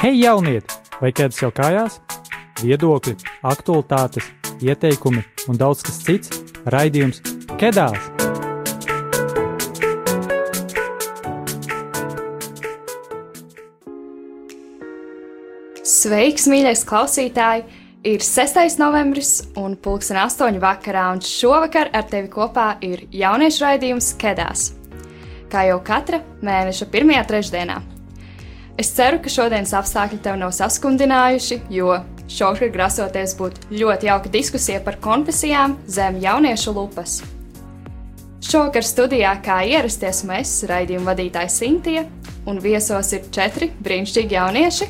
Hei, jaunieti! Vai ķēdes jau kājās? Viedokļi, aktualitātes, ieteikumi un daudz kas cits - raidījums Kedās! Sveiks, mīļais klausītāj! Ir 6. novembris un pulksten 8. vakarā, un šovakar ar tevi kopā ir jauniešu raidījums Kedās. Kā jau katra mēneša pirmajā trešdienā. Es ceru, ka šodienas apstākļi tev nav saskundinājuši, jo šovakar grasoties būt ļoti jauka diskusija par konfesijām zem jauniešu lupas. Šovakar studijā, kā ierasties, mēs, raidījuma vadītāja Sintīja, un viesos ir četri brīnišķīgi jaunieši.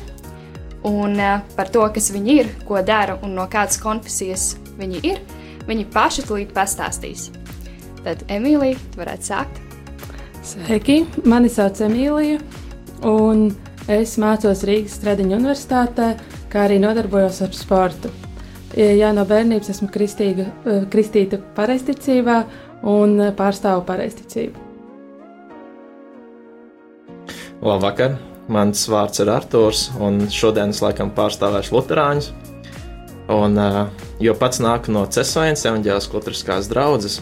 Un uh, par to, kas viņi ir, ko dara un no kādas konfesijas viņi ir, viņi paši tulīt pastāstīs. Tad, Emīlija, tu varētu sākt. Sveiki, mani sauc Emīlija, un Es mācos Rīgas Stradiņu universitātē, kā arī nodarbojos ar sportu. Jā, no bērnības esmu kristīga, eh, kristīta pareizticībā un pārstāvu pareizticību. Labvakar! Mans vārds ir Arthurs, un šodien es laikam pārstāvēšu Lutāņus. Un, eh, jo pats nāku no Cēlonas evanģēlas Lutriskās draugas,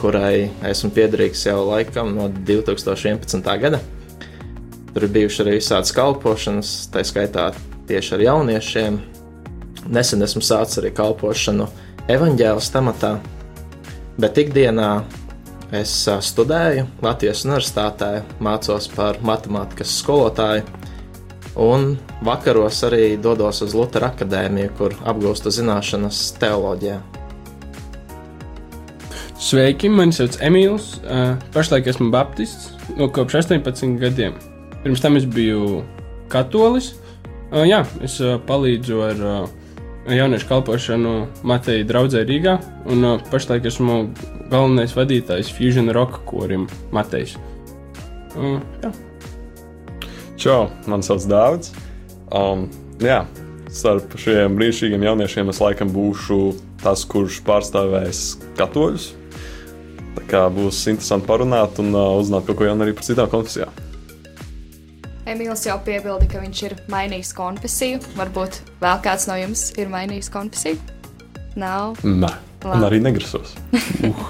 kurai esmu piederīgs jau laikam no 2011. gada. Tur ir bijušas arī visādas kalpošanas, tā skaitā tieši ar jauniešiem. Nesen esmu sācis arī kalpošanu evaņģēlas tematā, bet ikdienā es studēju Latvijas universitātē, mācos par matemātikas skolotāju, un vakaros arī dodos uz Lutera akadēmiju, kur apgūstu zināšanas teoloģijā. Sveiki, mani sauc Emīls. Pašlaik esmu Baptists no kopš 18 gadiem. Pirms tam es biju katolis. Uh, jā, es uh, palīdzu ar uh, jauniešu kalpošanu Mateja draudzē Rīgā, un uh, pašlaik esmu galvenais vadītājs Fusion Rock korim Matejs. Uh, jā. Čau, man sauc Dārvids. Um, jā, starp šiem brīnišķīgiem jauniešiem es laikam būšu tas, kurš pārstāvēs katoļus. Tā kā būs interesanti parunāt un uh, uzzināt kaut ko jaunu arī par citām konfesijām. Emīls jau piebilda, ka viņš ir mainījis konfesiju. Varbūt vēl kāds no jums ir mainījis konfesiju? Nav. Nē, un arī negrasos. uh.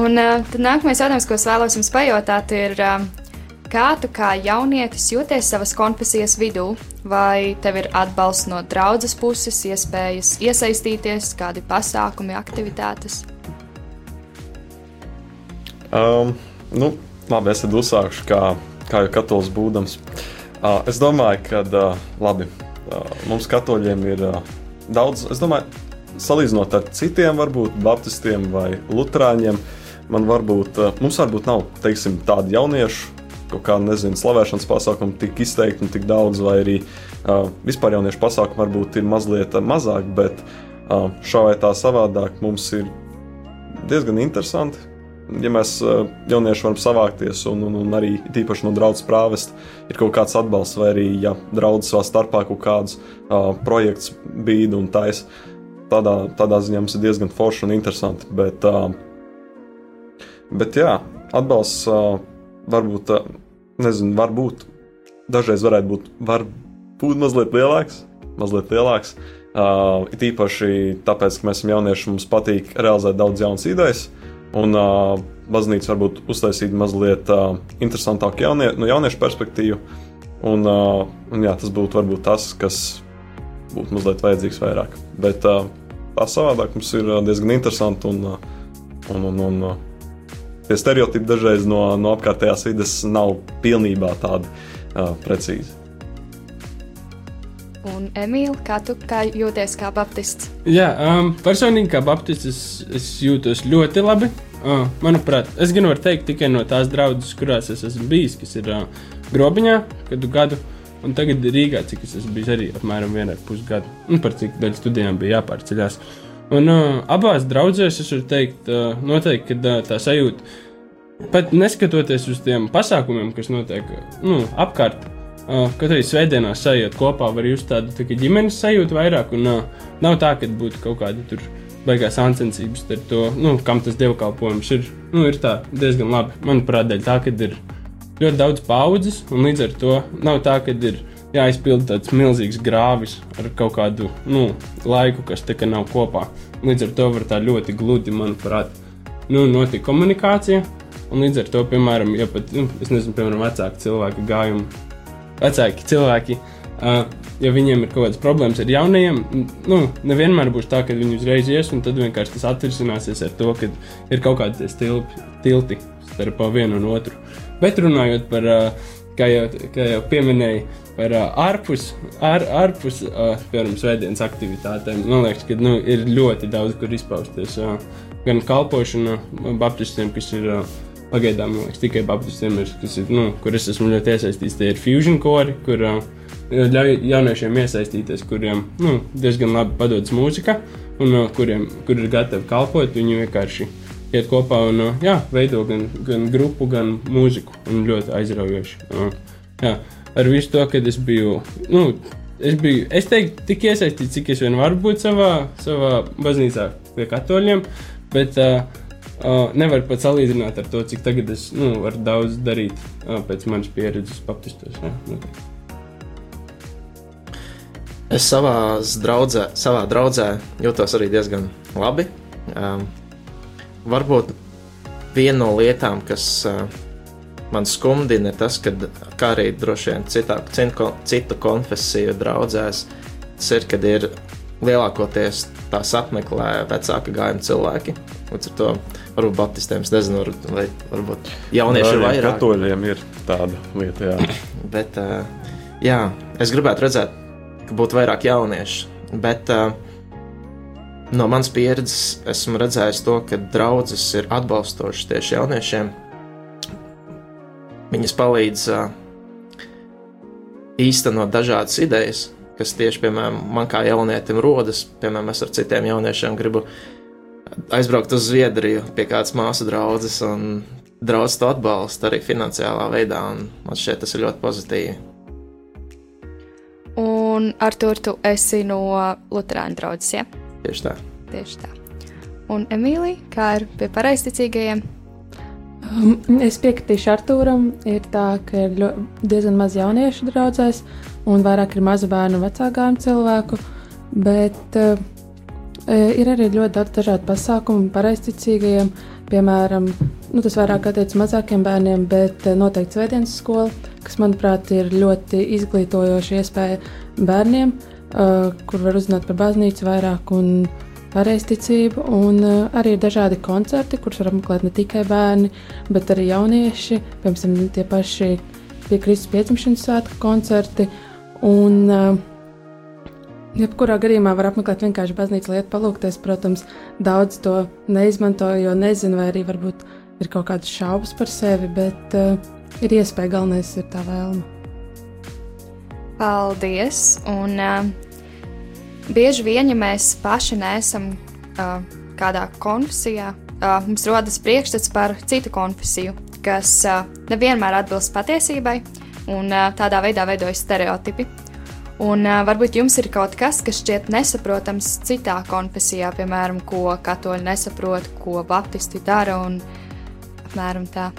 un uh, tad nākamais jautājums, ko es vēlos jums pajautāt, ir, uh, kā tu kā jaunietis jūties savas konfesijas vidū? Vai tev ir atbalsts no draudzes puses, iespējas iesaistīties, kādi pasākumi, aktivitātes? Um, nu, labi, es tad uzsākšu kā kā jau katolis būdams. Uh, es domāju, ka uh, labi, uh, mums katoļiem ir daudz, es domāju, salīdzinot ar citiem, varbūt baptistiem vai luterāņiem, man varbūt, mums varbūt nav, teiksim, tādi jaunieši, kaut kā, nezinu, slavēšanas pasākumi tik izteikti un tik daudz, vai arī uh, vispār jauniešu pasākumi varbūt ir mazliet mazāk, bet uh, šā vai tā savādāk mums ir diezgan interesanti ja mēs eh, jaunieši varam savākties un, un, un arī tīpaši no draudzes prāvest, ir kaut kāds atbalsts, vai arī, ja draudzes savā starpā kaut kāds uh, projekts bīda un taisa, tādā, tādā ziņā mums ir diezgan forši un interesanti. Bet, uh, bet jā, atbalsts uh, varbūt, uh, nezinu, varbūt, dažreiz varētu būt, var būt mazliet lielāks, mazliet lielāks. Uh, it īpaši tāpēc, ka mēs esam jaunieši, mums patīk realizēt daudz jaunas idejas. Uh, Un uh, baznīca varbūt uztaisīt mazliet uh, interesantāku jaunie, no jauniešu perspektīvu. Un, uh, un jā, tas būtu varbūt tas, kas būtu mazliet vajadzīgs vairāk. Bet uh, tā savādāk mums ir diezgan interesanti un, un, un, un tie stereotipi dažreiz no, no apkārtējās vidas nav pilnībā tādi uh, precīzi. Un, Emīl, kā tu kā jūties kā baptists? Jā, um, personīgi kā baptists es, es jūtos ļoti labi. Uh, manuprāt, es gan varu teikt tikai no tās draudzes, kurās es esmu bijis, kas ir uh, grobiņā, kādu gadu. Un tagad Rīgā, cik es esmu bijis arī apmēram vienu ar pus gadu, un par cik daļu studijām bija jāpārceļās. Un uh, abās draudzēs es varu teikt, uh, noteikti, ka uh, tā sajūta, pat neskatoties uz tiem pasākumiem, kas notiek nu, apkārt, Uh, Katru svētdienā sajūta kopā var just tādu tā ģimenes sajūtu vairāk, un uh, nav tā, ka būtu kaut kāda tur baigās ansensības ar to, nu, kam tas dievkalpojums ir. Nu, ir tā diezgan labi. Manuprāt, dēļ tā, ka ir ļoti daudz paudzes, un līdz ar to nav tā, ka ir jāizpild tāds milzīgs grāvis ar kaut kādu nu, laiku, kas te nav kopā. Līdz ar to var tā ļoti gludi, manuprāt, nu, notikt komunikācija. Un līdz ar to, piemēram, ja pat, nu, es nezinu, piemēram, vecāki cilvēki gājumu, vecāki cilvēki, uh, ja viņiem ir kaut kādas problēmas ar jaunajiem, nu, nevienmēr būs tā, ka viņi uzreiz ies, un tad vienkārši tas atrisināsies ar to, ka ir kaut kādi tilpi, tilti starp vienu un otru. Bet runājot par, uh, kā jau, kā jau pieminēju, par uh, ārpus, ār, ārpus uh, piemēram, svētdienas aktivitātēm, man liekas, ka nu, ir ļoti daudz, kur izpausties. Uh, gan kalpošana baptistiem, kas ir uh, pagaidām liekas, tikai baptistiem, ir, kas ir, nu, kur es esmu ļoti iesaistīts. Tie ir fusion kori, kur uh, ļauj jauniešiem iesaistīties, kuriem nu, diezgan labi padodas mūzika, un uh, kuriem kur ir gatavi kalpot. Viņi vienkārši iet kopā un uh, jā, veido gan, gan grupu, gan mūziku. Un ļoti aizraujoši. Uh, jā, ar visu to, kad es biju. Nu, Es biju, es teiktu, tik iesaistīts, cik es vien varu būt savā, savā baznīcā pie katoļiem, bet uh, Uh, nevar pat salīdzināt ar to, cik tagad es nu, varu daudz darīt uh, pēc manas pieredzes baptistos. Es savā draudzē, savā draudzē jūtos arī diezgan labi. Um, varbūt viena no lietām, kas uh, man skumdina, ir tas, ka, kā arī droši vien citā, citu konfesiju draudzēs, tas ir, kad ir lielākoties tās apmeklē vecāka gājuma cilvēki. Līdz ar to varbūt Baptistiem, es nezinu, vai varbūt jaunieši ir vairāk. Katoļiem ir tāda lieta, jā. Bet, jā, es gribētu redzēt, ka būtu vairāk jauniešu. Bet no manas pieredzes esmu redzējis to, ka draudzes ir atbalstošas tieši jauniešiem. Viņas palīdz īstenot dažādas idejas, kas tieši, piemēram, man kā jaunietim rodas. Piemēram, es ar citiem jauniešiem gribu aizbraukt uz Zviedriju pie kādas māsu draudzes, un draugs to atbalsta arī finansiālā veidā, un man šķiet tas ir ļoti pozitīvi. Un ar to tu esi no Lutāņu draugas, ja? Tieši tā. Tieši tā. Un Emīlija, kā ir pie pareizticīgajiem? Um, es piekritīšu Arthūram. Ir tā, ka ir diezgan maz jauniešu draudzēs, un vairāk ir mazu bērnu un vecākām cilvēku. Bet uh, ir arī ļoti daudz dažādu pasākumu pareizticīgajiem. Piemēram, nu, tas vairāk attiecas mazākiem bērniem, bet noteikti svētdienas skola, kas, manuprāt, ir ļoti izglītojoša iespēja bērniem, uh, kur var uzzināt par baznīcu vairāk un pareizticību. Un arī ir dažādi koncerti, kurus var apmeklēt ne tikai bērni, bet arī jaunieši, piemēram, tie paši pie Kristus piedzimšanas svētku koncerti. Un, uh, Jebkurā gadījumā var apmeklēt vienkārši baznīcu lietu, palūkties. Protams, daudz to neizmanto, jo nezinu, vai arī varbūt ir kaut kādas šaubas par sevi, bet uh, ir iespēja, galvenais ir tā vēlme. Paldies! Un, uh, bieži vien, ja mēs paši neesam uh, kādā konfesijā, uh, mums rodas priekšstats par citu konfesiju, kas uh, nevienmēr atbilst patiesībai, un uh, tādā veidā veidojas stereotipi. Un uh, varbūt jums ir kaut kas, kas šķiet nesaprotams citā konfesijā, piemēram, ko katoļi nesaprot, ko baptisti dara un apmēram tā.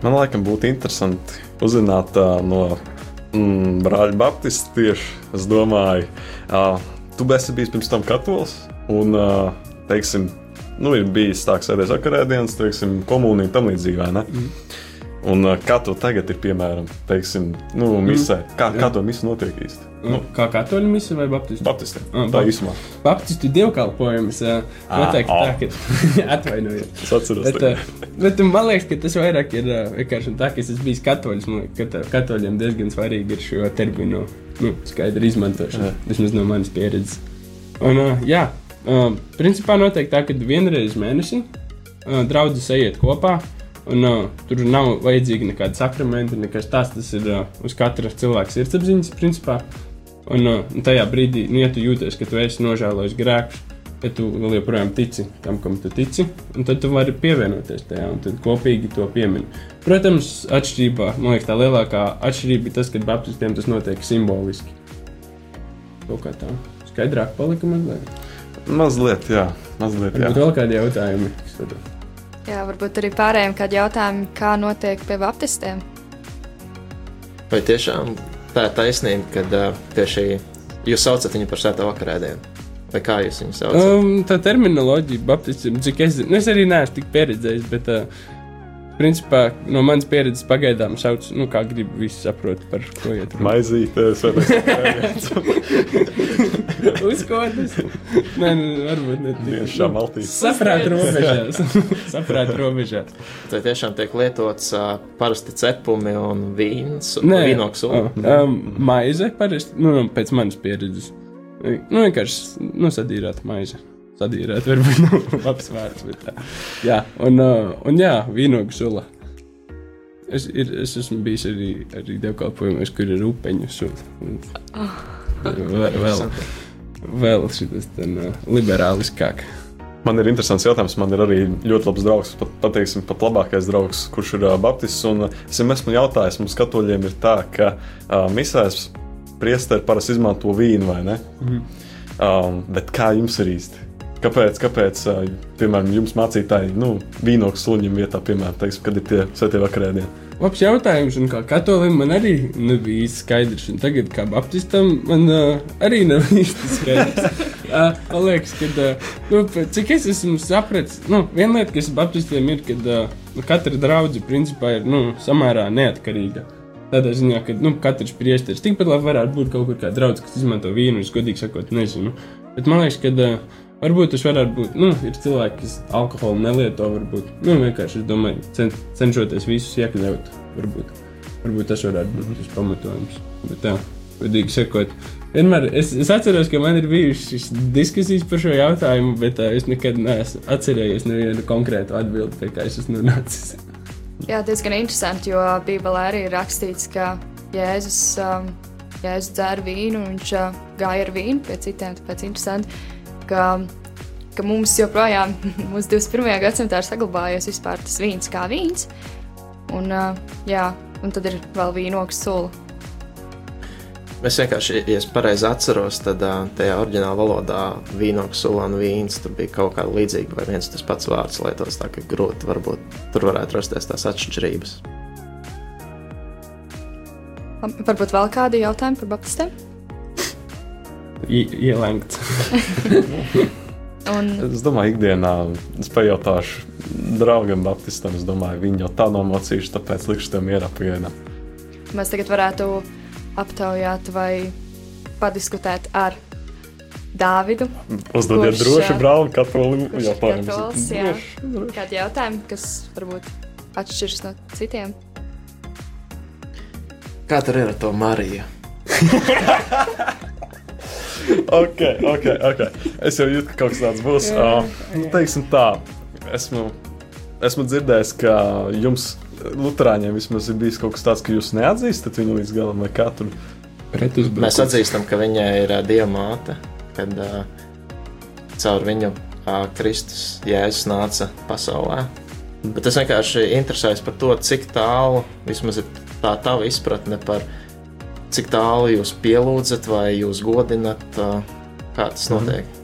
Man liekas, būtu interesanti uzzināt uh, no mm, brāļa Baptista tieši. Es domāju, uh, tu esi bijis pirms tam katolis un, uh, teiksim, nu, ir bijis tā, ka sēdēs vakarēdienas, teiksim, komunija un tam līdzīgi, vai ne? Mm. Un kā to tagad ir, piemēram, teiksim, nu, misē? Mm. Kā, kā to misija notiek īsti? Nu, kā katoļu misija vai baptistu? Baptistiem. Ah, tā īsumā. Baptistu dievkalpojums. Noteikti ah. tā, ka atvainojiet. Es atceros. Bet, bet man liekas, ka tas vairāk ir vienkārši tā, ka es esmu bijis katoļs. Man ka katoļiem diezgan svarīgi ir šo terminu nu, skaidri izmantošana. Vismaz no manas pieredzes. Un, jā, principā notiek tā, ka vienreiz mēnesī draudzes ejiet kopā. Un, uh, tur nav vajadzīgi nekādi sakramenti, nekas tāds. Tas ir uh, uz katra cilvēka sirdsapziņas principā. Un, uh, tajā brīdī, nu, ja tu jūties, ka tu esi nožēlojis grēkus, ja tu vēl joprojām tici tam, kam tu tici, tad tu vari pievienoties tajā un tad kopīgi to piemin. Protams, atšķirībā, man liekas, tā lielākā atšķirība ir tas, ka Baptistiem tas notiek simboliski. Kaut kā tā skaidrāk palika mazliet. Mazliet, jā, mazliet. Jā. Varbūt vēl kādi jautājumi? Jā, varbūt arī pārējiem kādi jautājumi, kā notiek pie baptistiem. Vai tiešām tā ir taisnība, ka uh, tieši jūs saucat viņu par svēto vakarēdienu? Vai kā jūs viņu saucat? Um, tā terminoloģija, baptisms, cik es zinu, nu, es arī neesmu tik pieredzējis, bet uh, Principā no manas pieredzes pagaidām sauc, nu, kā gribi, visi saprot, par ko iet runa. Maizītes, Uzkodas. Nē, nu, varbūt ne Viens šā maltīs. Saprāt robežās. Saprāt robežās. Vai tiešām tiek lietots uh, parasti cepumi un vīns, Nē, vīnoks un oh, um, maize parasti, nu, nu, pēc manas pieredzes. Nu, vienkārši, nu, sadīrāt maize sadīrēt, varbūt nav labs vārds. Bet, tā. jā, un, uh, un jā, vīnogu sula. Es, ir, es esmu bijis arī, arī dievkalpojumos, kur ir upeņu sula. Oh. Vēl, vēl, vēl šis ten uh, liberāliskāk. Man ir interesants jautājums. Man ir arī ļoti labs draugs, pat, pateiksim, pat labākais draugs, kurš ir uh, Baptists. Un, uh, es esmu jautājis, mums katoļiem ir tā, ka uh, misēs priesteri parasti izmanto vīnu, vai ne? Mm um, bet kā jums ir īsti? Kāpēc, kāpēc piemēram, jums mācītāji, nu, vīnogas suņam vietā, piemēram, teiksim, kad ir tie svētie vakarēdieni? Labs jautājums, un kā katolim man arī nebija īsti skaidrs, un tagad kā baptistam man uh, arī nav īsti skaidrs. uh, man liekas, ka, uh, nu, cik es esmu sapratis, nu, viena lieta, kas baptistiem ir, kad uh, katra draudze principā ir, nu, samērā neatkarīga. Tādā ziņā, ka nu, katrs priesteris tikpat labi varētu būt kaut kur kā draugs, kas izmanto vīnu, es godīgi sakot, nezinu. Bet man liekas, ka uh, Varbūt tas varētu būt. Nu, ir cilvēki, kas alkoholu nelieto. Varbūt nu, vienkārši domāju, cen, cenšoties visus iekļaut. Varbūt, varbūt tas varētu būt tas pamatojums. Bet tā, godīgi sakot, vienmēr es, es atceros, ka man ir bijušas diskusijas par šo jautājumu, bet uh, es nekad neesmu atcerējies nevienu konkrētu atbildi, pie kā es esmu nonācis. Jā, diezgan interesanti, jo Bībelē arī ir rakstīts, ka Jēzus, um, Jēzus dzēra vīnu un viņš uh, gāja ar vīnu pie citiem. Tāpēc interesanti ka, ka mums joprojām, mūsu 21. gadsimtā, ir saglabājies vispār tas vīns kā vīns. Un, jā, un tad ir vēl vīnogs sula. Es vienkārši, ja es pareizi atceros, tad tajā oriģinālā valodā vīnogs, sula un vīns tur bija kaut kāda līdzīga, vai viens tas pats vārds lietos, tā ka grūti varbūt tur varētu rasties tās atšķirības. Varbūt vēl kādi jautājumi par baptistiem? Ielēgts. Un... Es domāju, ikdienā es pajautāšu draugam, Baptistam. Es domāju, viņi jau tā nomocījuši, tāpēc likšu tev mierā pagaidām. Mēs tagad varētu aptaujāt vai padiskutēt ar Dāvidu. Uzdodiet droši brālim katolim jautājumus. Jā, kādi jautājumi, kas varbūt atšķiras no citiem? Kā tur ir ar to Mariju? ok, ok, ok. Es jau jūtu, ka kaut kas tāds būs. Uh, teiksim tā, esmu, esmu dzirdējis, ka jums, Lutāņiem, vismaz ir bijis kaut kas tāds, ka jūs neatzīstat viņu līdz galam, vai kā tur pretuzbrukums. Mēs atzīstam, ka viņai ir uh, diamāte, kad uh, caur viņu uh, Kristus Jēzus nāca pasaulē. Bet es vienkārši interesējos par to, cik tālu vismaz ir tā tava izpratne par viņu cik tālu jūs pielūdzat vai jūs godinat, kā tas mhm. notiek? Mm.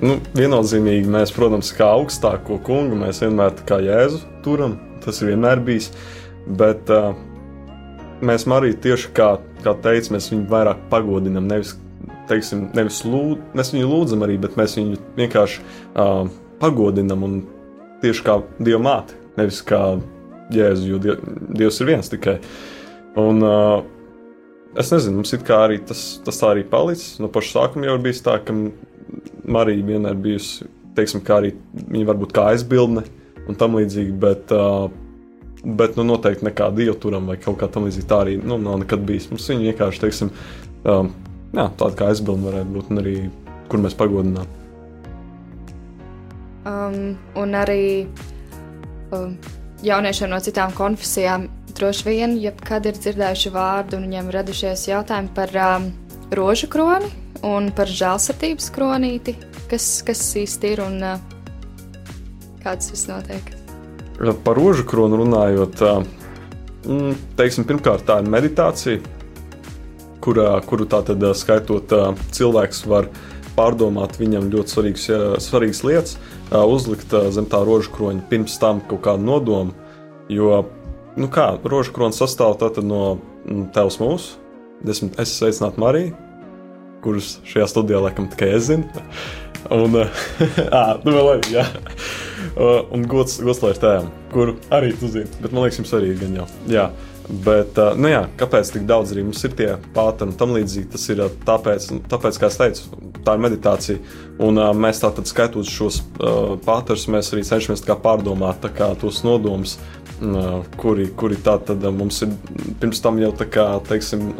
Nu, viennozīmīgi mēs, protams, kā augstāko kungu, mēs vienmēr kā Jēzu turam. Tas ir vienmēr bijis. Bet uh, mēs arī tieši kā, kā teicu, mēs viņu vairāk pagodinam. Nevis, teiksim, nevis lūd, mēs viņu lūdzam arī, bet mēs viņu vienkārši uh, pagodinam un tieši kā Dieva māte. Nevis kā Jēzu, jo die, Dievs ir viens tikai. Un, uh, Es nezinu, mums arī tas, tas tā arī palicis. No paša sākuma jau ir bijis tā, ka Marija vienmēr bijusi, teiksim, kā arī viņa varbūt kā aizbildne un tam līdzīgi, bet, uh, bet nu, noteikti nekā dievturam vai kaut kā tam līdzīga. Tā arī nu, nav nekad bijis. Mums viņa vienkārši, teiksim, um, jā, tāda kā aizbildne varētu būt un arī, kur mēs pagodinām. Um, un arī um, jauniešiem no citām konfesijām droši vien, ja kad ir dzirdējuši vārdu un viņiem radušies jautājumi par um, rožu kroni un par žēlsirdības kronīti, kas, kas īsti ir un uh, kāds tas notiek. Par rožu kronu runājot, uh, teiksim, pirmkārt, tā ir meditācija, kurā, kuru tā tad uh, skaitot uh, cilvēks var pārdomāt viņam ļoti svarīgas, svarīgas lietas, uzlikt zem tā rožu kroņa pirms tam kaut kādu nodomu. Jo nu kā, rožu krona sastāv no mm, Tevs mūsu, desmit, es sveicinātu Mariju, kurus šajā studijā laikam tikai es zinu. Un, ah, nu vēl arī, jā. Un gods, gods lai ir tēvam, kuru arī tu zini, bet man liekas, jums arī gan jau. Jā. Bet, nu jā, kāpēc tik daudz arī mums ir tie pāteri un tam līdzīgi? Tas ir tāpēc, tāpēc kā es teicu, tā ir meditācija. Un mēs tātad skaitot šos pāterus, mēs arī cenšamies pārdomāt kā, tos nodomus, kuri, kuri tātad mums ir pirms tam jau tā kā, teiksim,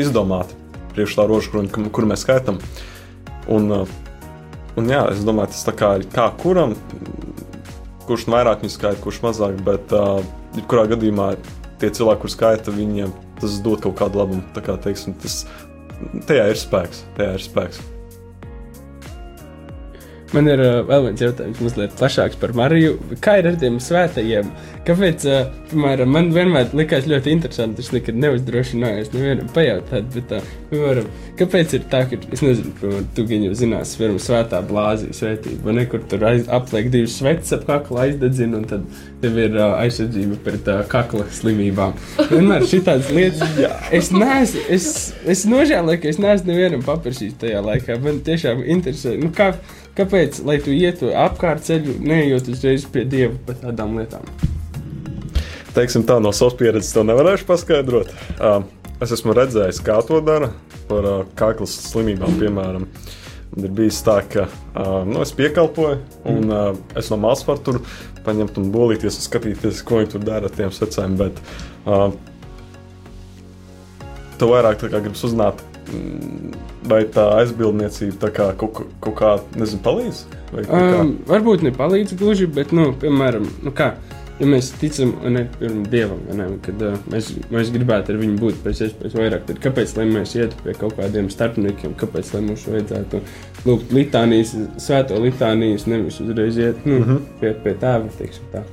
izdomāti priekš tā rožu kroni, kur mēs skaitām. Un, un jā, es domāju, tas kā ir kā kuram, kurš vairāk viņa skaita, kurš mazāk, bet jebkurā gadījumā tie cilvēki, kuriem skaita, viņiem tas dod kaut kādu labumu. Tā kā, teiksim, tas, tajā ir spēks. Tajā ir spēks. Man ir uh, vēl viens jautājums, mazliet plašāks par Mariju. Kā ir ar tiem svētajiem? Kāpēc, uh, piemēram, man vienmēr likās ļoti interesanti, es nekad neuzdrošinājos nevienam pajautāt, bet, uh, piemēram, kāpēc ir tā, ka, es nezinu, piemēram, tu gan jau zinās, piemēram, svētā blāzija svētība, vai nekur tur aiz, apliek divas sveces ap kakla aizdedzina, un tad tev ir uh, aizsardzība pret uh, kakla slimībām. Vienmēr šitādas lietas, es neesmu, es, es nožēloju, ka es neesmu nevienam paprasījis tajā laikā, man tiešām interesē, nu kā, Kāpēc, lai tu ietu apkārt ceļu, neejot uzreiz pie dieva par tādām lietām? Teiksim, tā no savas pieredzes to nevarēšu paskaidrot. Uh, es esmu redzējis, kā to dara par uh, kaklas slimībām, piemēram. Ir bijis tā, ka uh, nu, es piekalpoju, un uh, es no malas varu tur paņemt un bolīties un skatīties, ko viņi tur dara ar tiem secēm. Bet uh, tu vairāk gribas uzzināt, Mm, vai tā aizbildniecība tā kā kaut, kaut kā nezinu, palīdz? Um, varbūt nepalīdz gluži, bet, nu, piemēram, nu kā, ja mēs ticam ne, Dievam, ne, kad uh, mēs, mēs gribētu ar viņu būt pēc iespējas vairāk, tad kāpēc mēs ietu pie kaut kādiem starpniekiem, kāpēc mums vajadzētu lūgt litānijas, svēto litānijas, nevis uzreiz iet nu, mm -hmm. pie, pie tēva, tā.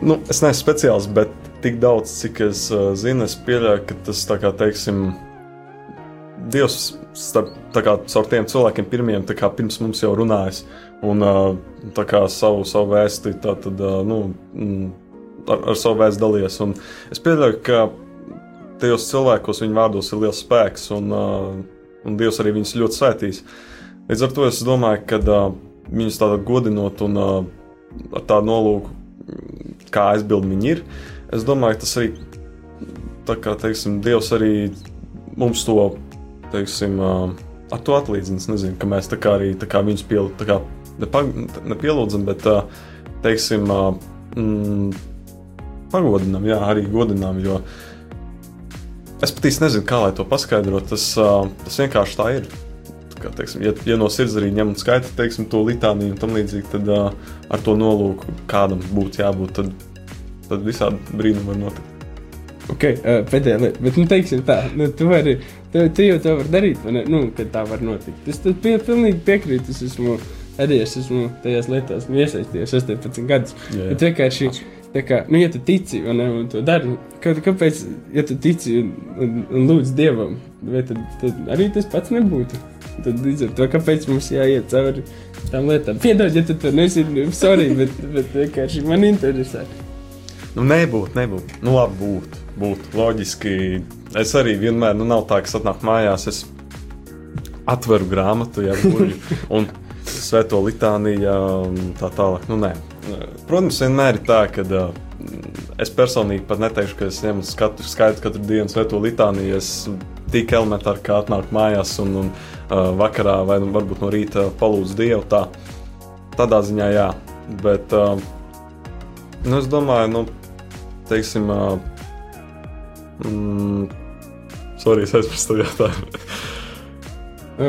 Nu, es neesmu speciāls, bet tik daudz, cik es uh, zinu, es pieļauju, ka tas tā kā, teiksim, Dievs starp, kā, caur tiem cilvēkiem pirmiem, kā, pirms mums jau runājis, un kā, savu, savu vēsti tā, tad, nu, mm, ar, ar savu vēstu dalījies. Un es pieļauju, ka tajos cilvēkos viņa vārdos ir liels spēks, un, un Dievs arī viņus ļoti svētīs. Līdz ar to es domāju, ka viņus tādā godinot un ar tādu nolūku, kā aizbildni viņi ir, es domāju, tas arī, tā kā teiksim, Dievs arī mums to teiksim, ar to atlīdzināts. Nezinu, ka mēs tā kā arī tā kā viņus piel, kā nepielūdzam, bet teiksim, mm, pagodinām, jā, arī godinām. Jo es pat īsti nezinu, kā lai to paskaidrotu. Tas, tas vienkārši tā ir. Kā, teiksim, ja, ja no sirds arī ņem un skaita teiksim, to litāniju un tam līdzīgi, tad uh, ar to nolūku kādam būtu jābūt, tad, tad visādi brīnumi var notikt. Ok, pēdējā lieta, bet, nu, teiksim tā, nu, tu vari Tu, tu jau to vari darīt, vai ne? Nu, kad tā var notikt. Es tam pie, pilnīgi piekrītu. Es esmu arī es esmu tajās lietās iesaistījies 18 gadus. Jā, jā. Bet vienkārši, kā, nu, ja tu tici ne, un to dari, kā, kāpēc, ja tu tici un, un, un lūdz Dievam, tad, tad arī tas pats nebūtu? Tad līdz ar to, kāpēc mums jāiet cauri tām lietām. Piedod, ja tu to nezini, sorry, bet, bet vienkārši man interesē. Nu, nebūtu, nebūtu. Nu, labi, būtu. Būtu loģiski Es arī vienmēr, nu, nav tā, ka es atnāku mājās, es atveru grāmatu, ja burbuļu, un svēto litāniju, un tā tālāk. Nu, nē. Protams, vienmēr ir tā, ka uh, es personīgi pat neteikšu, ka es ņemu skatu, skaitu katru dienu svēto litāniju. Es tik elementāri kā atnāku mājās un, un uh, vakarā vai nu, varbūt no rīta palūdzu Dievu. Tā. Tādā ziņā jā, bet uh, nu, es domāju, nu, teiksim, uh, mm, Sorry, es aizmirsu jautājumu.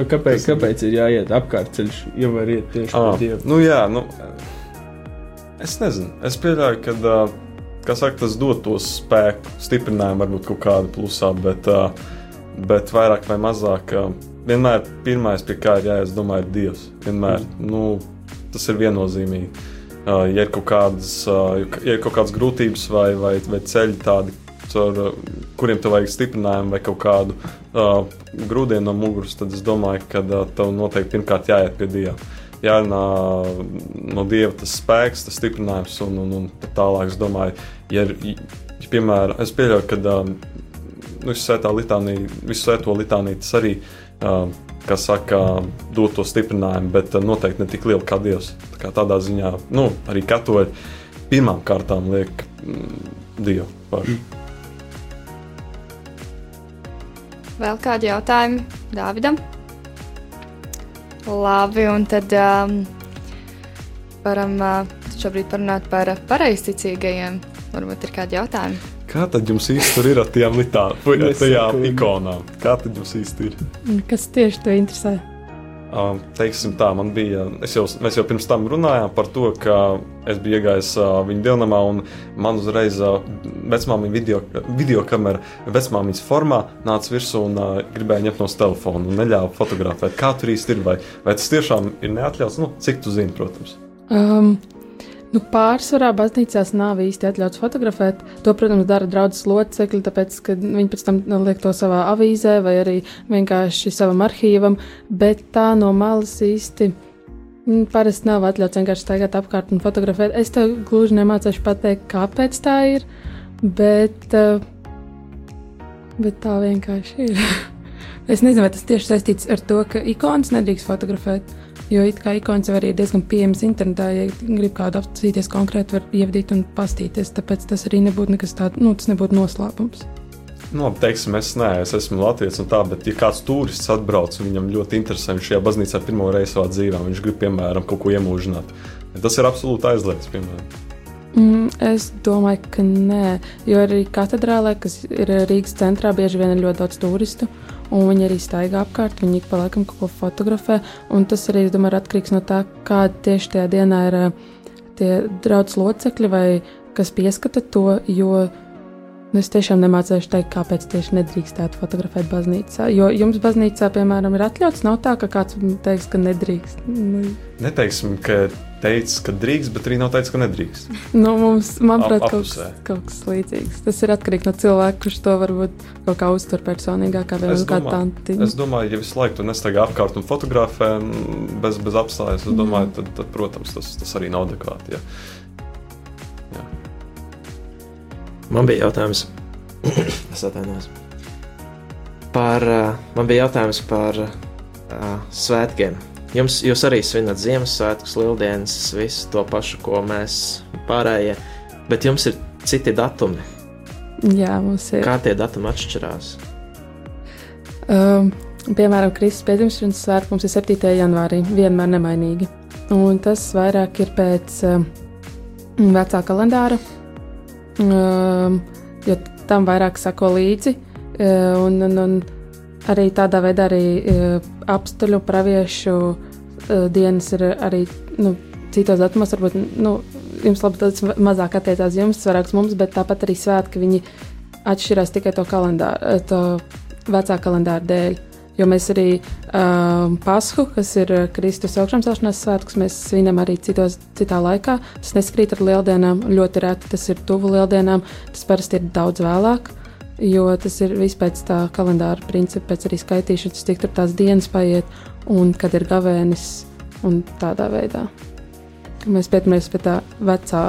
kāpēc, tas kāpēc ir jāiet apkārt ceļš, ja var iet tieši ah, pie dieva? Nu, jā, nu, es nezinu. Es pieļauju, ka, kā saka, tas dod to spēku, stiprinājumu, varbūt kaut kādu plusā, bet, bet vairāk vai mazāk. Vienmēr pirmais, pie kā ir jāiet, domāju, ir Dievs. Vienmēr, mm. nu, tas ir viennozīmīgi. Ja ir kaut kādas, ja ir kaut kādas grūtības vai, vai, vai ceļi tādi, uh, kuriem tev vajag stiprinājumu vai kaut kādu uh, grūdienu no muguras, tad es domāju, ka uh, tev noteikti pirmkārt jāiet pie Dieva. Jārunā no Dieva tas spēks, tas stiprinājums, un, un, un tālāk es domāju, ja ja, piemēram, es pieļauju, ka um, nu, litānija, visu svēto litāniju tas arī, uh, kas saka, dod to stiprinājumu, bet uh, noteikti ne tik lielu kā Dievs. Tā kā tādā ziņā, nu, arī katoļi pirmām kārtām liek mm, Dievu pašu. Mm. Vēl kādi jautājumi Dāvidam? Labi, un tad um, varam uh, šobrīd parunāt par pareizticīgajiem. Varbūt ir kādi jautājumi. Kā tad jums īsti ir ar tām litānām, tajām ikonām? Kā tad jums īsti ir? Kas tieši te interesē? Uh, teiksim tā, man bija, jau, mēs jau pirms tam runājām par to, ka es biju iegājis uh, viņa dievnamā un man uzreiz uh, vecmāmiņa video, video kamera vecmāmiņas formā nāca virsū un uh, gribēja ņemt no telefona un neļāva fotografēt. Kā tur īsti ir? Vai, vai tas tiešām ir neatļauts? Nu, cik tu zini, protams. Um, Nu, pārsvarā baznīcās nav īsti atļauts fotografēt. To, protams, dara draudzes locekļi, tāpēc, ka viņi pēc tam liek to savā avīzē vai arī vienkārši savam arhīvam, bet tā no malas īsti. Mm, parasti nav atļauts vienkārši staigāt apkārt un fotografēt. Es tev gluži nemācīšu pateikt, kāpēc tā ir, bet, eh, bet tā vienkārši ir. es nezinu, vai tas tieši saistīts ar to, ka ikonas nedrīkst fotografēt. Jo it kā ikonas jau arī ir diezgan pieejamas internetā, ja grib kādu apskatīties konkrēti, var ievadīt un pastīties. Tāpēc tas arī nebūtu nekas tāds, nu, tas nebūtu noslēpums. Nu, teiksim, es neesmu, es esmu Latvijas un tā, bet, ja kāds turists atbrauc un viņam ļoti interesē, viņš šajā baznīcā pirmo reizi savā dzīvē, viņš grib, piemēram, kaut ko iemūžināt, tas ir absolūti aizliegts, piemēram. Mm, es domāju, ka nē, jo arī katedrālē, kas ir Rīgas centrā, bieži vien ir ļoti daudz turistu un viņi arī staigā apkārt, viņi ik pa laikam kaut ko fotografē, un tas arī, es domāju, atkarīgs no tā, kāda tieši tajā dienā ir eh, tie draudzes locekļi vai kas pieskata to, jo nu, es tiešām nemācīšu teikt, kāpēc tieši nedrīkstētu fotografēt baznīcā. Jo jums baznīcā, piemēram, ir atļauts, nav tā, ka kāds teiks, ka nedrīkst. Nu, Neteiksim, ka teicis, ka drīkst, bet arī nav teicis, ka nedrīkst. Nu, mums, manuprāt, Ap, kaut, kas, kaut kas līdzīgs. Tas ir atkarīgs no cilvēka, kurš to varbūt kaut kā uztver personīgāk, kā vēl kāda tanti. Es domāju, ja visu laiku tu nestaigā apkārt un fotografē bez, bez apstājas, es mm. domāju, tad, tad, protams, tas, tas arī nav adekvāti. Ja. Jā. Man bija jautājums, es atvainojos. Par, man bija jautājums par uh, svētkiem Jums, jūs arī svinat Ziemassvētkus, Lieldienas, visu to pašu, ko mēs pārējie, bet jums ir citi datumi. Jā, mums ir. Kā tie datumi atšķirās? Um, piemēram, Kristus pēdējais svētkums ir 7. janvārī, vienmēr nemainīgi. Un tas vairāk ir pēc um, vecā kalendāra, um, jo tam vairāk sako līdzi. Uh, un, un, un arī tādā veidā arī uh, apstuļu praviešu uh, dienas ir arī nu, citos datumos. Varbūt nu, jums labi, tas mazāk attiecās jums, vairāks mums, bet tāpat arī svētki viņi atšķirās tikai to kalendāru, to vecā kalendāra dēļ. Jo mēs arī uh, Pasku, kas ir Kristus augšāmcelšanās svētkus, mēs svinam arī citos, citā laikā. Tas neskrīt ar lieldienām, ļoti reti tas ir tuvu lieldienām, tas parasti ir daudz vēlāk. Uh, jo tas ir viss pēc tā kalendāra principa, pēc arī skaitīšanas, cik tur tās dienas paiet un kad ir gavēnis un tādā veidā. Mēs pētāmies pie tā vecā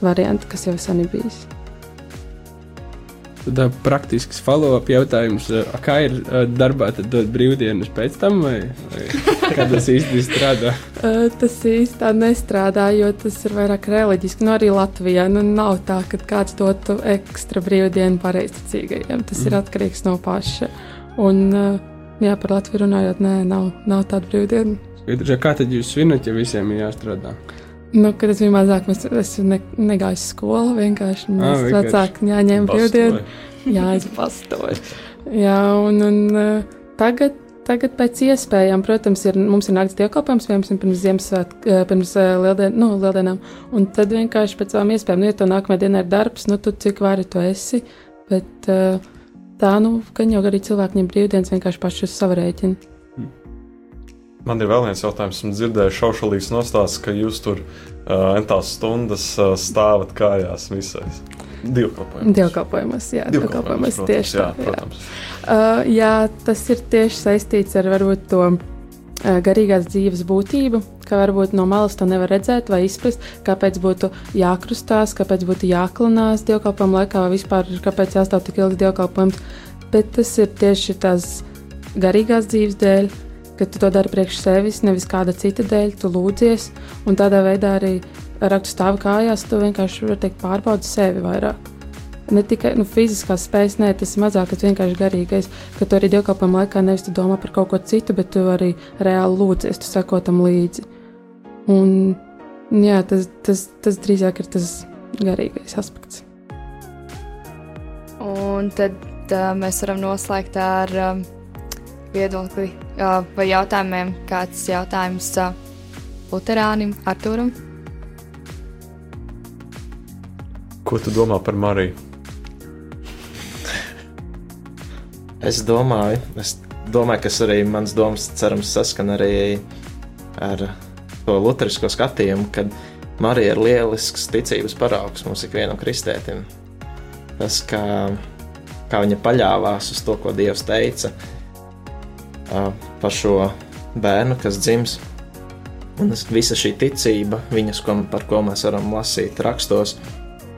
varianta, kas jau sen ir bijis. Tad praktisks follow-up jautājums, kā ir darbā, tad dot brīvdienas pēc tam, vai, vai kā tas īsti strādā? tas īsti tā nestrādā, jo tas ir vairāk reliģiski. Nu, arī Latvijā nu, nav tā, ka kāds dotu ekstra brīvdienu pareizticīgajiem. Tas mm. ir atkarīgs no paša. Un, jā, par Latviju runājot, nē, nav, nav tāda brīvdiena. Kā tad jūs svinat, ja visiem ir jāstrādā? Nu, kad es biju mazāk, es, es ne, negāju uz skolu. Vienkārši mēs ah, vecāki jāņem brīvdienu. Jā, es pastoju. Jā, un, un tagad, tagad pēc iespējām, protams, ir, mums ir naktas dievkalpojums, piemēram, pirms Ziemassvētku, uh, pirms uh, lieldien, nu, lieldienām. Un tad vienkārši pēc savām iespējām, nu, ja to nākamajā dienā ir darbs, nu, tu cik vari to esi. Bet uh, tā, nu, gan jau arī cilvēki ņem brīvdienas vienkārši paši uz savu rēķinu. Man ir vēl viens jautājums. Esmu dzirdējis šaušalīgs nostāsts, ka jūs tur uh, entās stundas uh, stāvat kājās misēs. Divkalpojumos. Divkalpojumos, jā, divkalpojumos tieši jā, tā. Jā. Uh, jā, tas ir tieši saistīts ar varbūt to garīgās dzīves būtību, ka varbūt no malas to nevar redzēt vai izprast, kāpēc būtu jākrustās, kāpēc būtu jāklanās dievkalpojuma laikā, vai vispār kāpēc jāstāv tik ilgs dievkalpojums. Bet tas ir tieši tās garīgās dzīves dēļ, ka tu to dari priekš sevis, nevis kāda cita dēļ, tu lūdzies, un tādā veidā arī rakstu stāvi kājās, tu vienkārši teikt pārbaudi sevi vairāk ne tikai nu, fiziskās spējas, nē, tas ir mazāk, tas vienkārši garīgais, ka tu arī dievkalpojuma laikā nevis tu domā par kaut ko citu, bet tu arī reāli lūdzies, tu seko tam līdzi. Un jā, tas, tas, tas drīzāk ir tas garīgais aspekts. Un tad uh, mēs varam noslēgt ar um, viedokli vai jautājumiem. Kāds jautājums uh, Lutānam, Arturam? Ko tu domā par Mariju? Es domāju, es domāju, kas arī mans domas cerams saskan arī ar to luterisko skatījumu, kad Marija ir lielisks ticības paraugs mums ikvienam kristētim. Tas, kā, kā viņa paļāvās uz to, ko Dievs teica par šo bērnu, kas dzims. Un visa šī ticība, viņas, ko, par ko mēs varam lasīt rakstos,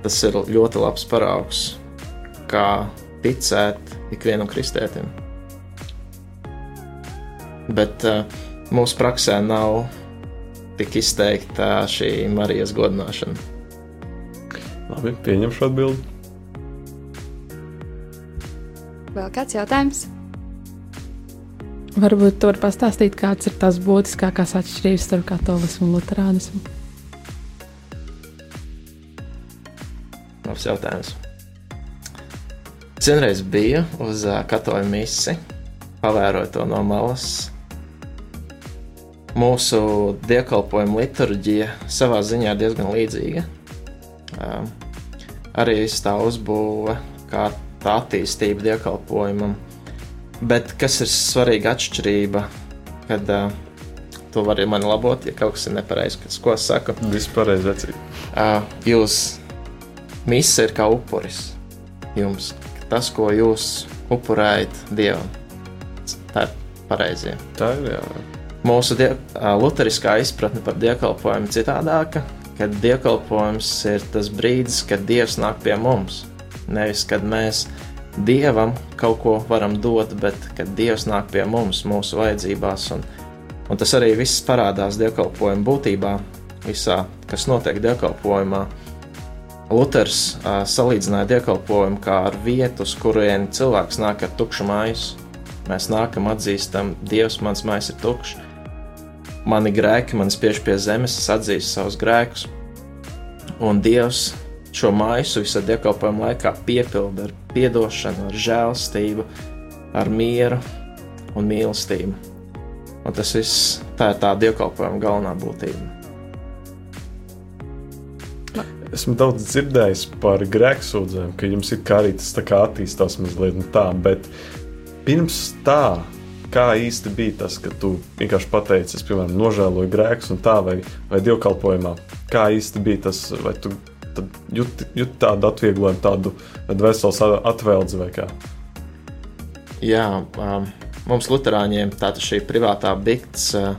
tas ir ļoti labs paraugs, kā ticēt ikvienam kristētim. Bet uh, mūsu praksē nav tik izteikta šī Marijas godināšana. Labi, pieņemšu atbildi. Vēl kāds jautājums? Varbūt tur pastāstīt, kāds ir tās būtiskākās atšķirības starp katolismu un luterānismu. Labs jautājums. Vienreiz biju uz katoļu misi, pavēroju to no malas. Mūsu dievkalpojuma liturģija savā ziņā ir diezgan līdzīga. Uh, arī tā uzbūve, kā tā attīstība dievkalpojumam. Bet kas ir svarīga atšķirība, kad uh, to var man labot, ja kaut kas ir nepareizs, kas, ko es saku? Viss pareizi, vecīt. Uh, jūs misa ir kā upuris jums, tas, ko jūs upurējat Dievam. Tā ir pareizie. Tā ir. Jā. Mūsu die, luteriskā izpratne par dievkalpojumu ir citādāka, kad dievkalpojums ir tas brīdis, kad Dievs nāk pie mums. Nevis, kad mēs Dievam kaut ko varam dot, bet kad Dievs nāk pie mums, mūsu vajadzībās. Un, un tas arī viss parādās dievkalpojuma būtībā, visā, kas notiek dievkalpojumā Luters uh, salīdzināja dievkalpojumu kā ar vietu, uz kurien cilvēks nāk ar tukšu maisu. Mēs nākam, atzīstam, Dievs, mans maisis ir tukšs. Mani grēki man spiež pie zemes, es atzīstu savus grēkus. Un Dievs šo maisu visā dievkalpojuma laikā piepilda ar atdošanu, ar žēlstību, ar mieru un mīlestību. Un tas viss tā ir tā dievkalpojuma galvenā būtība. Esmu daudz dzirdējis par grēksūdzēm, ka jums ir kā arī tas kā attīstās mazliet no tā, bet pirms tā, kā īsti bija tas, ka tu vienkārši pateici, es, piemēram, nožēloju grēkus un tā, vai, vai dievkalpojumā, kā īsti bija tas, vai tu jūti jut tādu atvieglojumu, tādu veselas atvēldzi vai kā? Jā, um, mums Lutāņiem tāda šī privātā bikts uh,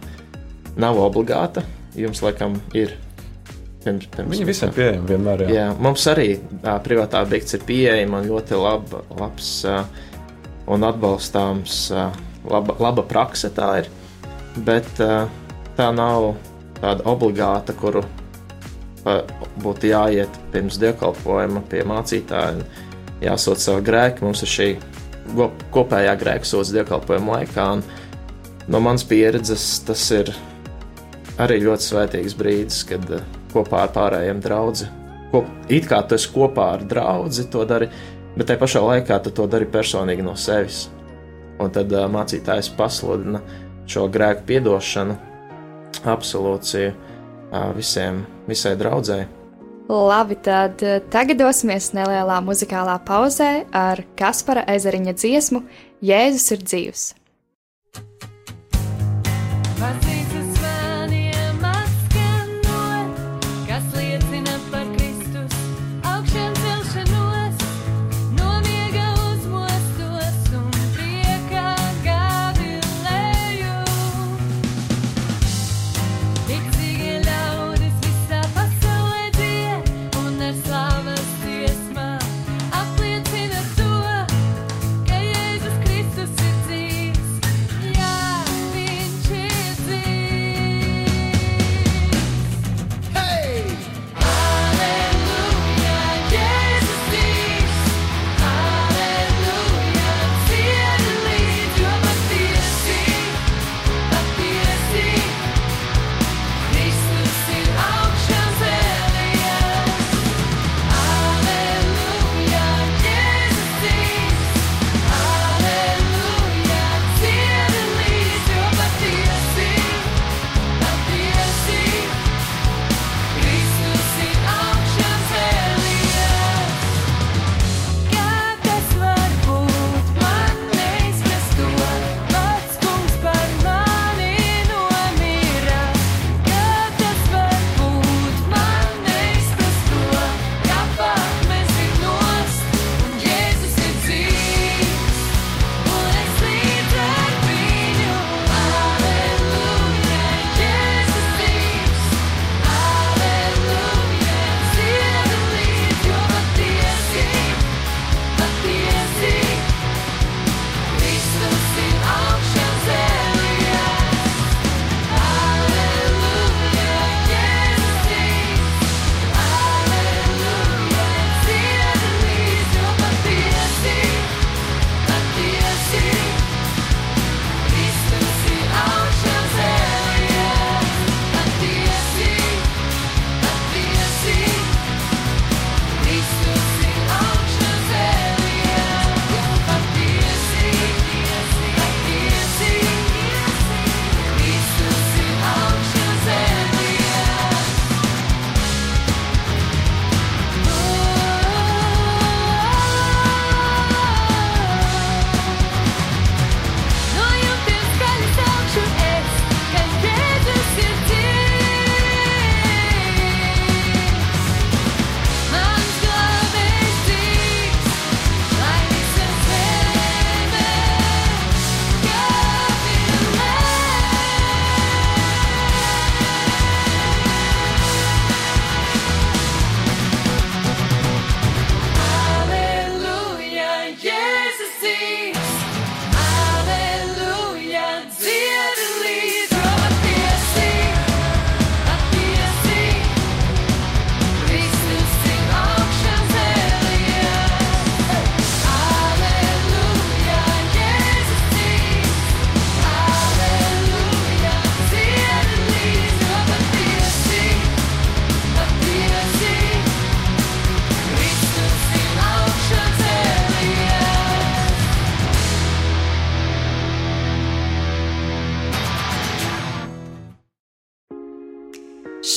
nav obligāta. Jums, laikam, ir Pirms, pirms Viņi visiem pieejami vienmēr. Jā. jā, mums arī uh, privātā bikts ir pieejama un ļoti laba, labs uh, un atbalstāms, uh, laba, laba prakse tā ir. Bet uh, tā nav tāda obligāta, kuru būtu jāiet pirms dievkalpojuma pie mācītāja un jāsūt savu grēku. Mums ir šī kopējā grēka sots dievkalpojuma laikā. No manas pieredzes tas ir arī ļoti svētīgs brīdis, kad uh, kopā ar pārējiem draugiem. It kā tu esi kopā ar draugu, to dari, bet tajā pašā laikā tu to dari personīgi no sevis. Un tad uh, mācītājs pasludina šo grēku piedošanu, absolūciju uh, visiem, visai draudzēji. Labi, tad tagad dosimies nelielā muzikālā pauzē ar Kaspara ezeriņa dziesmu Jēzus ir dzīvs. Vazī.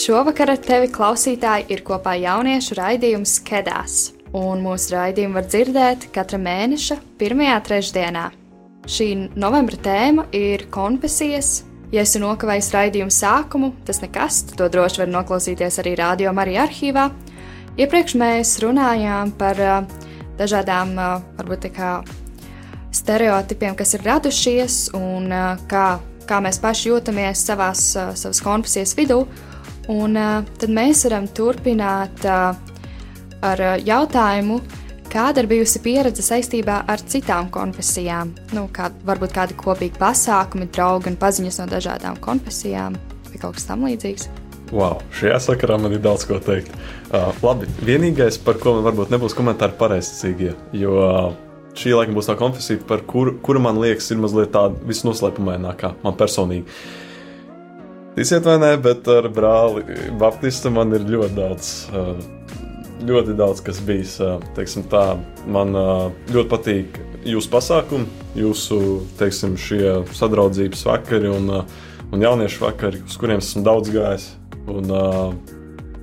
Šovakar ar tevi klausītāji ir kopā jauniešu raidījums Kedās, un mūsu raidījumu var dzirdēt katra mēneša pirmajā trešdienā. Šī novembra tēma ir konfesijas. Ja esi nokavējis raidījumu sākumu, tas nekas, to droši var noklausīties arī radio Marija arhīvā. Iepriekš mēs runājām par uh, dažādām, uh, varbūt tā kā stereotipiem, kas ir radušies un uh, kā, kā mēs paši jūtamies savās, savas konfesijas vidū. Un uh, tad mēs varam turpināt uh, ar uh, jautājumu, kāda ir bijusi pieredze saistībā ar citām konfesijām. Nu, kā, varbūt kādi kopīgi pasākumi, draugi un paziņas no dažādām konfesijām vai kaut kas tamlīdzīgs. Wow, šajā sakarā man ir daudz ko teikt. Uh, labi, vienīgais, par ko man varbūt nebūs komentāri pareizticīgie, jo uh, šī laikam būs tā konfesija, par kuru, kuru man liekas ir mazliet tāda visnoslēpumainākā man personīgi. Ticiet vai nē, bet ar brāli Baptistu man ir ļoti daudz, ļoti daudz kas bijis. Teiksim tā, man ļoti patīk jūsu pasākumi, jūsu, teiksim, sadraudzības vakari un, un jauniešu vakari, uz kuriem esmu daudz gājis. Un,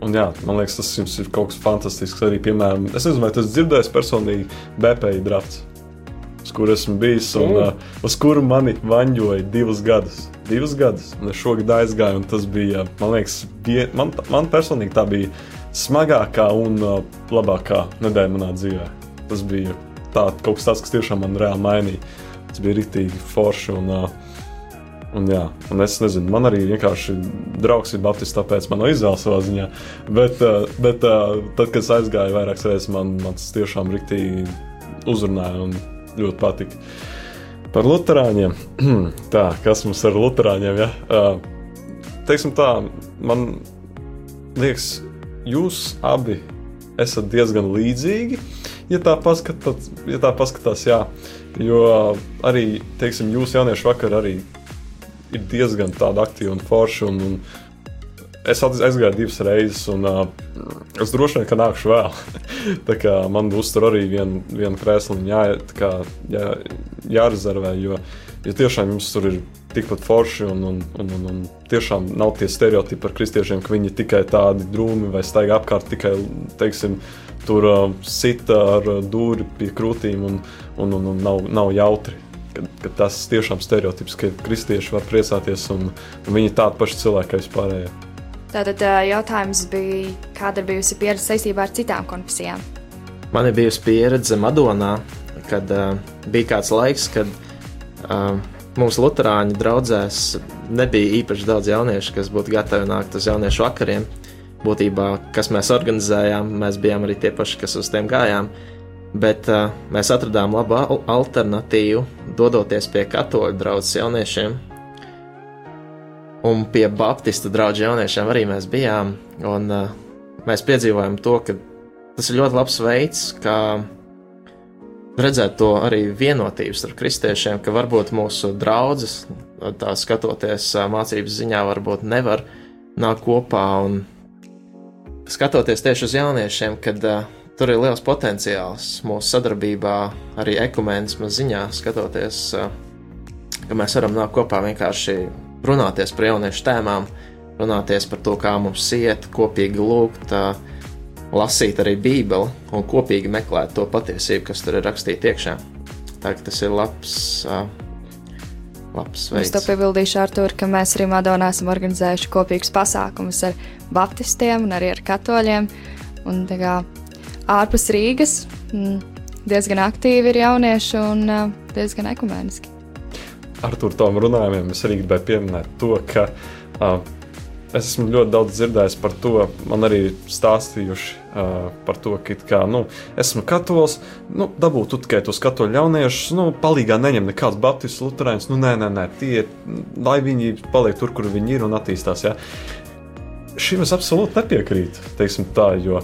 un jā, man liekas, tas jums ir kaut kas fantastisks. Arī, piemēram, es nezinu, vai tas dzirdējis personīgi BPI drafts, uz kur esmu bijis un mm. uz kuru mani vaņģoja divus gadus divus gadus. Šogad aizgāju, un tas bija, man liekas, vie, man, man personīgi tā bija smagākā un uh, labākā nedēļa manā dzīvē. Tas bija tā, kaut kas tāds, kas tiešām man reāli mainīja. Tas bija rīktīgi forši. Un, uh, Un, jā, un es nezinu, man arī vienkārši draugs ir Baptists, tāpēc man no izvēles savā ziņā. Bet, uh, bet tad, kad es aizgāju vairākas reizes, man, man tas tiešām rīktīgi uzrunāja un ļoti patika. Par Lutāņiem. tā, kas mums ir Lutāņiem? Ja? Uh, teiksim tā, man liekas, jūs abi esat diezgan līdzīgi. Ja tā paskatās, ja tā paskatās jā, jo arī, teiksim, jūsu jauniešu vakar arī ir diezgan tāda aktīva un forša. Un, un es aizgāju divas reizes, un uh, es droši vien, ka nākšu vēl. tā kā man būs tur arī viena vien krēsliņa jā, kā, jā, jārezervē, jo, jo tiešām jums tur ir tikpat forši, un, un, un, un, un tiešām nav tie stereotipi par kristiešiem, ka viņi tikai tādi drūmi vai staigā apkārt tikai, teiksim, tur uh, sita ar uh, dūri pie krūtīm un, un, un, un nav, nav jautri. Kad, kad tas tiešām stereotips, ka kristieši var priecāties un, un viņi ir tādi paši cilvēki kā vispārējie. Tātad jautājums bija, kāda ir bijusi pieredze saistībā ar citām konfesijām? Man ir bijusi pieredze Madonā, kad uh, bija kāds laiks, kad uh, mūsu Lutāņu draugzēs nebija īpaši daudz jauniešu, kas būtu gatavi nākt uz jauniešu vakariem. Būtībā, kas mēs organizējām, mēs bijām arī tie paši, kas uz tiem gājām. Bet uh, mēs atradām labu alternatīvu, dodoties pie katoļu draugu jauniešiem, Un pie Baptistu draugu jauniešiem arī mēs bijām. Un, uh, mēs piedzīvojam to, ka tas ir ļoti labs veids, kā redzēt to arī vienotību starp kristiešiem, ka varbūt mūsu draugs, tā skatoties uh, mācības ziņā, varbūt nevar nākt kopā un skatoties tieši uz jauniešiem, kad uh, tur ir liels potenciāls mūsu sadarbībā, arī ekumēnismu ziņā, skatoties, uh, ka mēs varam nākt kopā vienkārši runāties par jauniešu tēmām, runāties par to, kā mums iet, kopīgi lūgt, lasīt arī Bībeli un kopīgi meklēt to patiesību, kas tur ir rakstīta iekšā. Tā tas ir labs. Labs veids. es to piebildīšu ar to, ka mēs arī Madonā esam organizējuši kopīgus pasākumus ar baptistiem un arī ar katoļiem. Un, kā, ārpus Rīgas diezgan aktīvi ir jaunieši un diezgan ekumēniski ar tām runājumiem es arī gribēju pieminēt to, ka uh, es esmu ļoti daudz dzirdējis par to, man arī stāstījuši uh, par to, ka kā, nu, esmu katolis, nu, dabūt tikai tos katoļu jauniešus, nu, palīgā neņem nekāds baptistu luterāns, nu, nē, nē, nē, tie, lai viņi paliek tur, kur viņi ir un attīstās. Ja. Šim es absolūti nepiekrītu, teiksim tā, jo,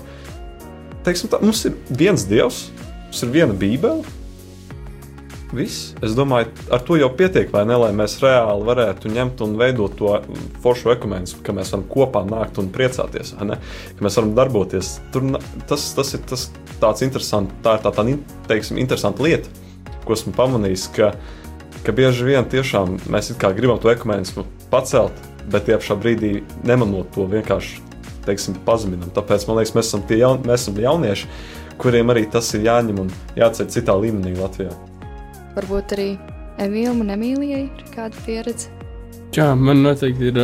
teiksim tā, mums ir viens dievs, mums ir viena bībele, Viss. Es domāju, ar to jau pietiek, ne? Lai mēs reāli varētu ņemt un veidot to foršu ekumēnismu, ka mēs varam kopā nākt un priecāties, ka mēs varam darboties. Tur, tas, tas ir tas, tāds interesants, tā ir tā, tā teiksim, interesanta lieta, ko esmu pamanījis, ka, ka bieži vien tiešām mēs gribam to ekumēnismu pacelt, bet tie pašā brīdī nemanot to vienkārši teiksim, pazeminam. Tāpēc man liekas, mēs esam tie jaun, mēs esam jaunieši, kuriem arī tas ir jāņem un jāceļ citā līmenī Latvijā. Varbūt arī Emīlam un Emīlijai ir kāda pieredze. Jā, man noteikti ir,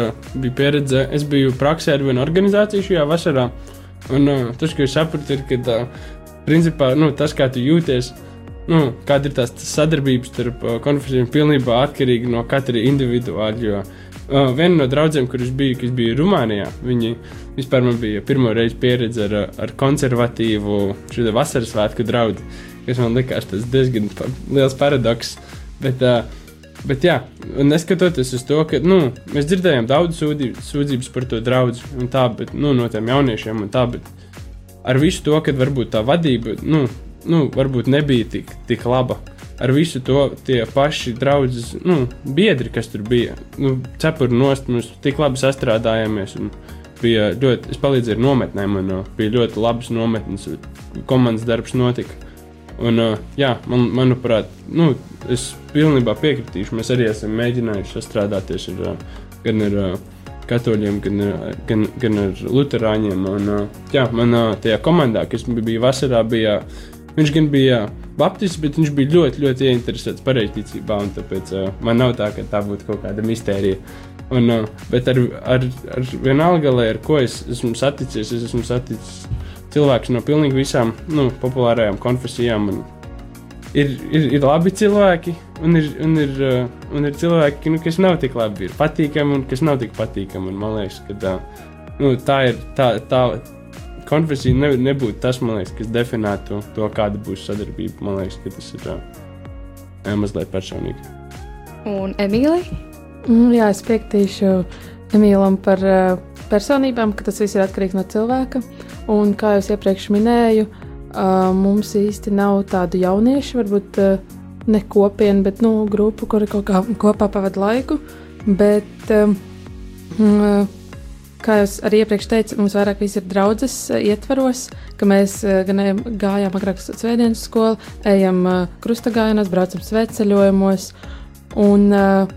bija pieredze. Es biju praksē ar vienu organizāciju šajā vasarā. Un uh, tas, ko es sapratu, ir, ka uh, principā, nu, tas, kā tu jūties, nu, kāda ir tās sadarbības starp uh, konfesijām, pilnībā atkarīga no katra individuāla. Jo uh, viena no draugiem, kurš bija, kas bija Rumānijā, viņi vispār man bija pirmo reizi pieredze ar, ar konservatīvu vasaras svētku draugu, kas man likās diezgan liels paradoks. Bet, Bet, jā, neskatoties uz to, ka nu, mēs dzirdējām daudz sūdzības par to draugu, un tā, bet, nu, no tiem jauniešiem, un tā, bet ar visu to, ka varbūt tā vadība, nu, nu, varbūt nebija tik, tik laba. Ar visu to tie paši draugi, nu, biedri, kas tur bija, nu, cepuri nost, mēs tik labi sastrādājāmies. Bija ļoti, es palīdzēju ar nometnēm, un bija ļoti labas nometnes, komandas darbs notika. Un, uh, jā, man, manuprāt, nu, es pilnībā piekritīšu. Mēs arī esam mēģinājuši sastrādāties ar, uh, gan ar uh, katoļiem, gan, gan, gan ar luterāņiem. Un, jā, manā tajā komandā, kas bija vasarā, bija Viņš gan bija baptists, bet viņš bija ļoti, ļoti ieinteresēts pareizticībā. Tāpēc uh, man nav tā, ka tā būtu kaut kāda mistērija. Un, uh, bet ar, ar, ar vienalga, lai ar ko es esmu saticies, es esmu saticis cilvēkus no pilnīgi visām nu, populārajām konfesijām. Ir, ir, ir labi cilvēki, un ir, un ir, uh, un ir cilvēki, nu, kas nav tik labi, ir patīkami un kas nav tik patīkami. Un man liekas, ka tā, nu, tā ir tā, tā, konfesija ne, nebūtu tas, liekas, kas definētu to, kāda būs sadarbība. Man liekas, ka tas ir jā, mazliet personīgi. Un Emīlija? Mm, jā, es piekritīšu Emīlam par uh, personībām, ka tas viss ir atkarīgs no cilvēka. Un kā jau iepriekš minēju, mums īsti nav tādu jauniešu, varbūt ne kopienu, bet nu, grupu, kuri kaut kā kopā pavada laiku. Bet, kā jau arī iepriekš teicu, mums vairāk ir draudzes ietvaros, ka mēs gan gājām agrāk uz svētdienas skolu, ejam krustagājienos, braucam svētceļojumos. Un uh,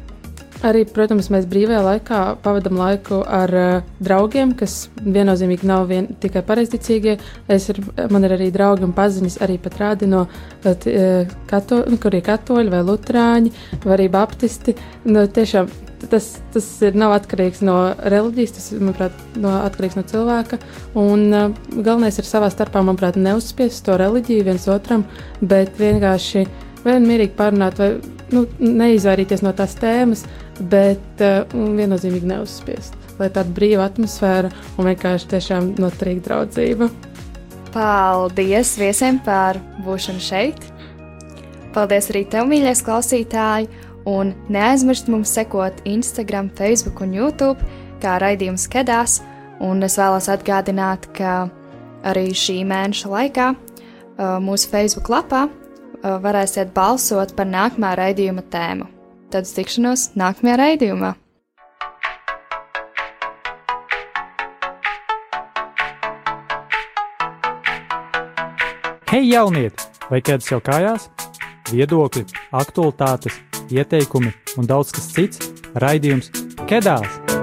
arī, protams, mēs brīvajā laikā pavadam laiku ar uh, draugiem, kas viennozīmīgi nav vien, tikai pareizticīgie. Es ir, man ir arī draugi un paziņas arī pat rādi no, uh, kato, nu, kur ir katoļi vai lutrāņi vai arī baptisti. Nu, tiešām tas, tas ir, nav atkarīgs no reliģijas, tas manuprāt, no, atkarīgs no cilvēka. Un, uh, galvenais ir savā starpā, manuprāt, neuzspiest to reliģiju viens otram, bet vienkārši vienmērīgi parunāt, vai nu, neizvairīties no tās tēmas, bet uh, viennozīmīgi neuzspiest. Lai tāda brīva atmosfēra un vienkārši tiešām noturīga draudzība. Paldies viesiem par būšanu šeit! Paldies arī tev, mīļais klausītāji! Un neaizmirst mums sekot Instagram, Facebook un YouTube, kā raidījums skedās. Un es vēlos atgādināt, ka arī šī mēneša laikā uh, mūsu Facebook lapā uh, varēsiet balsot par nākamā raidījuma tēmu. Tad uz tikšanos nākamajā raidījumā! Hei, jaunieti! Vai ķēdes jau kājās? Viedokļi, aktualitātes! ieteikumi un daudz kas cits - raidījums Kedās!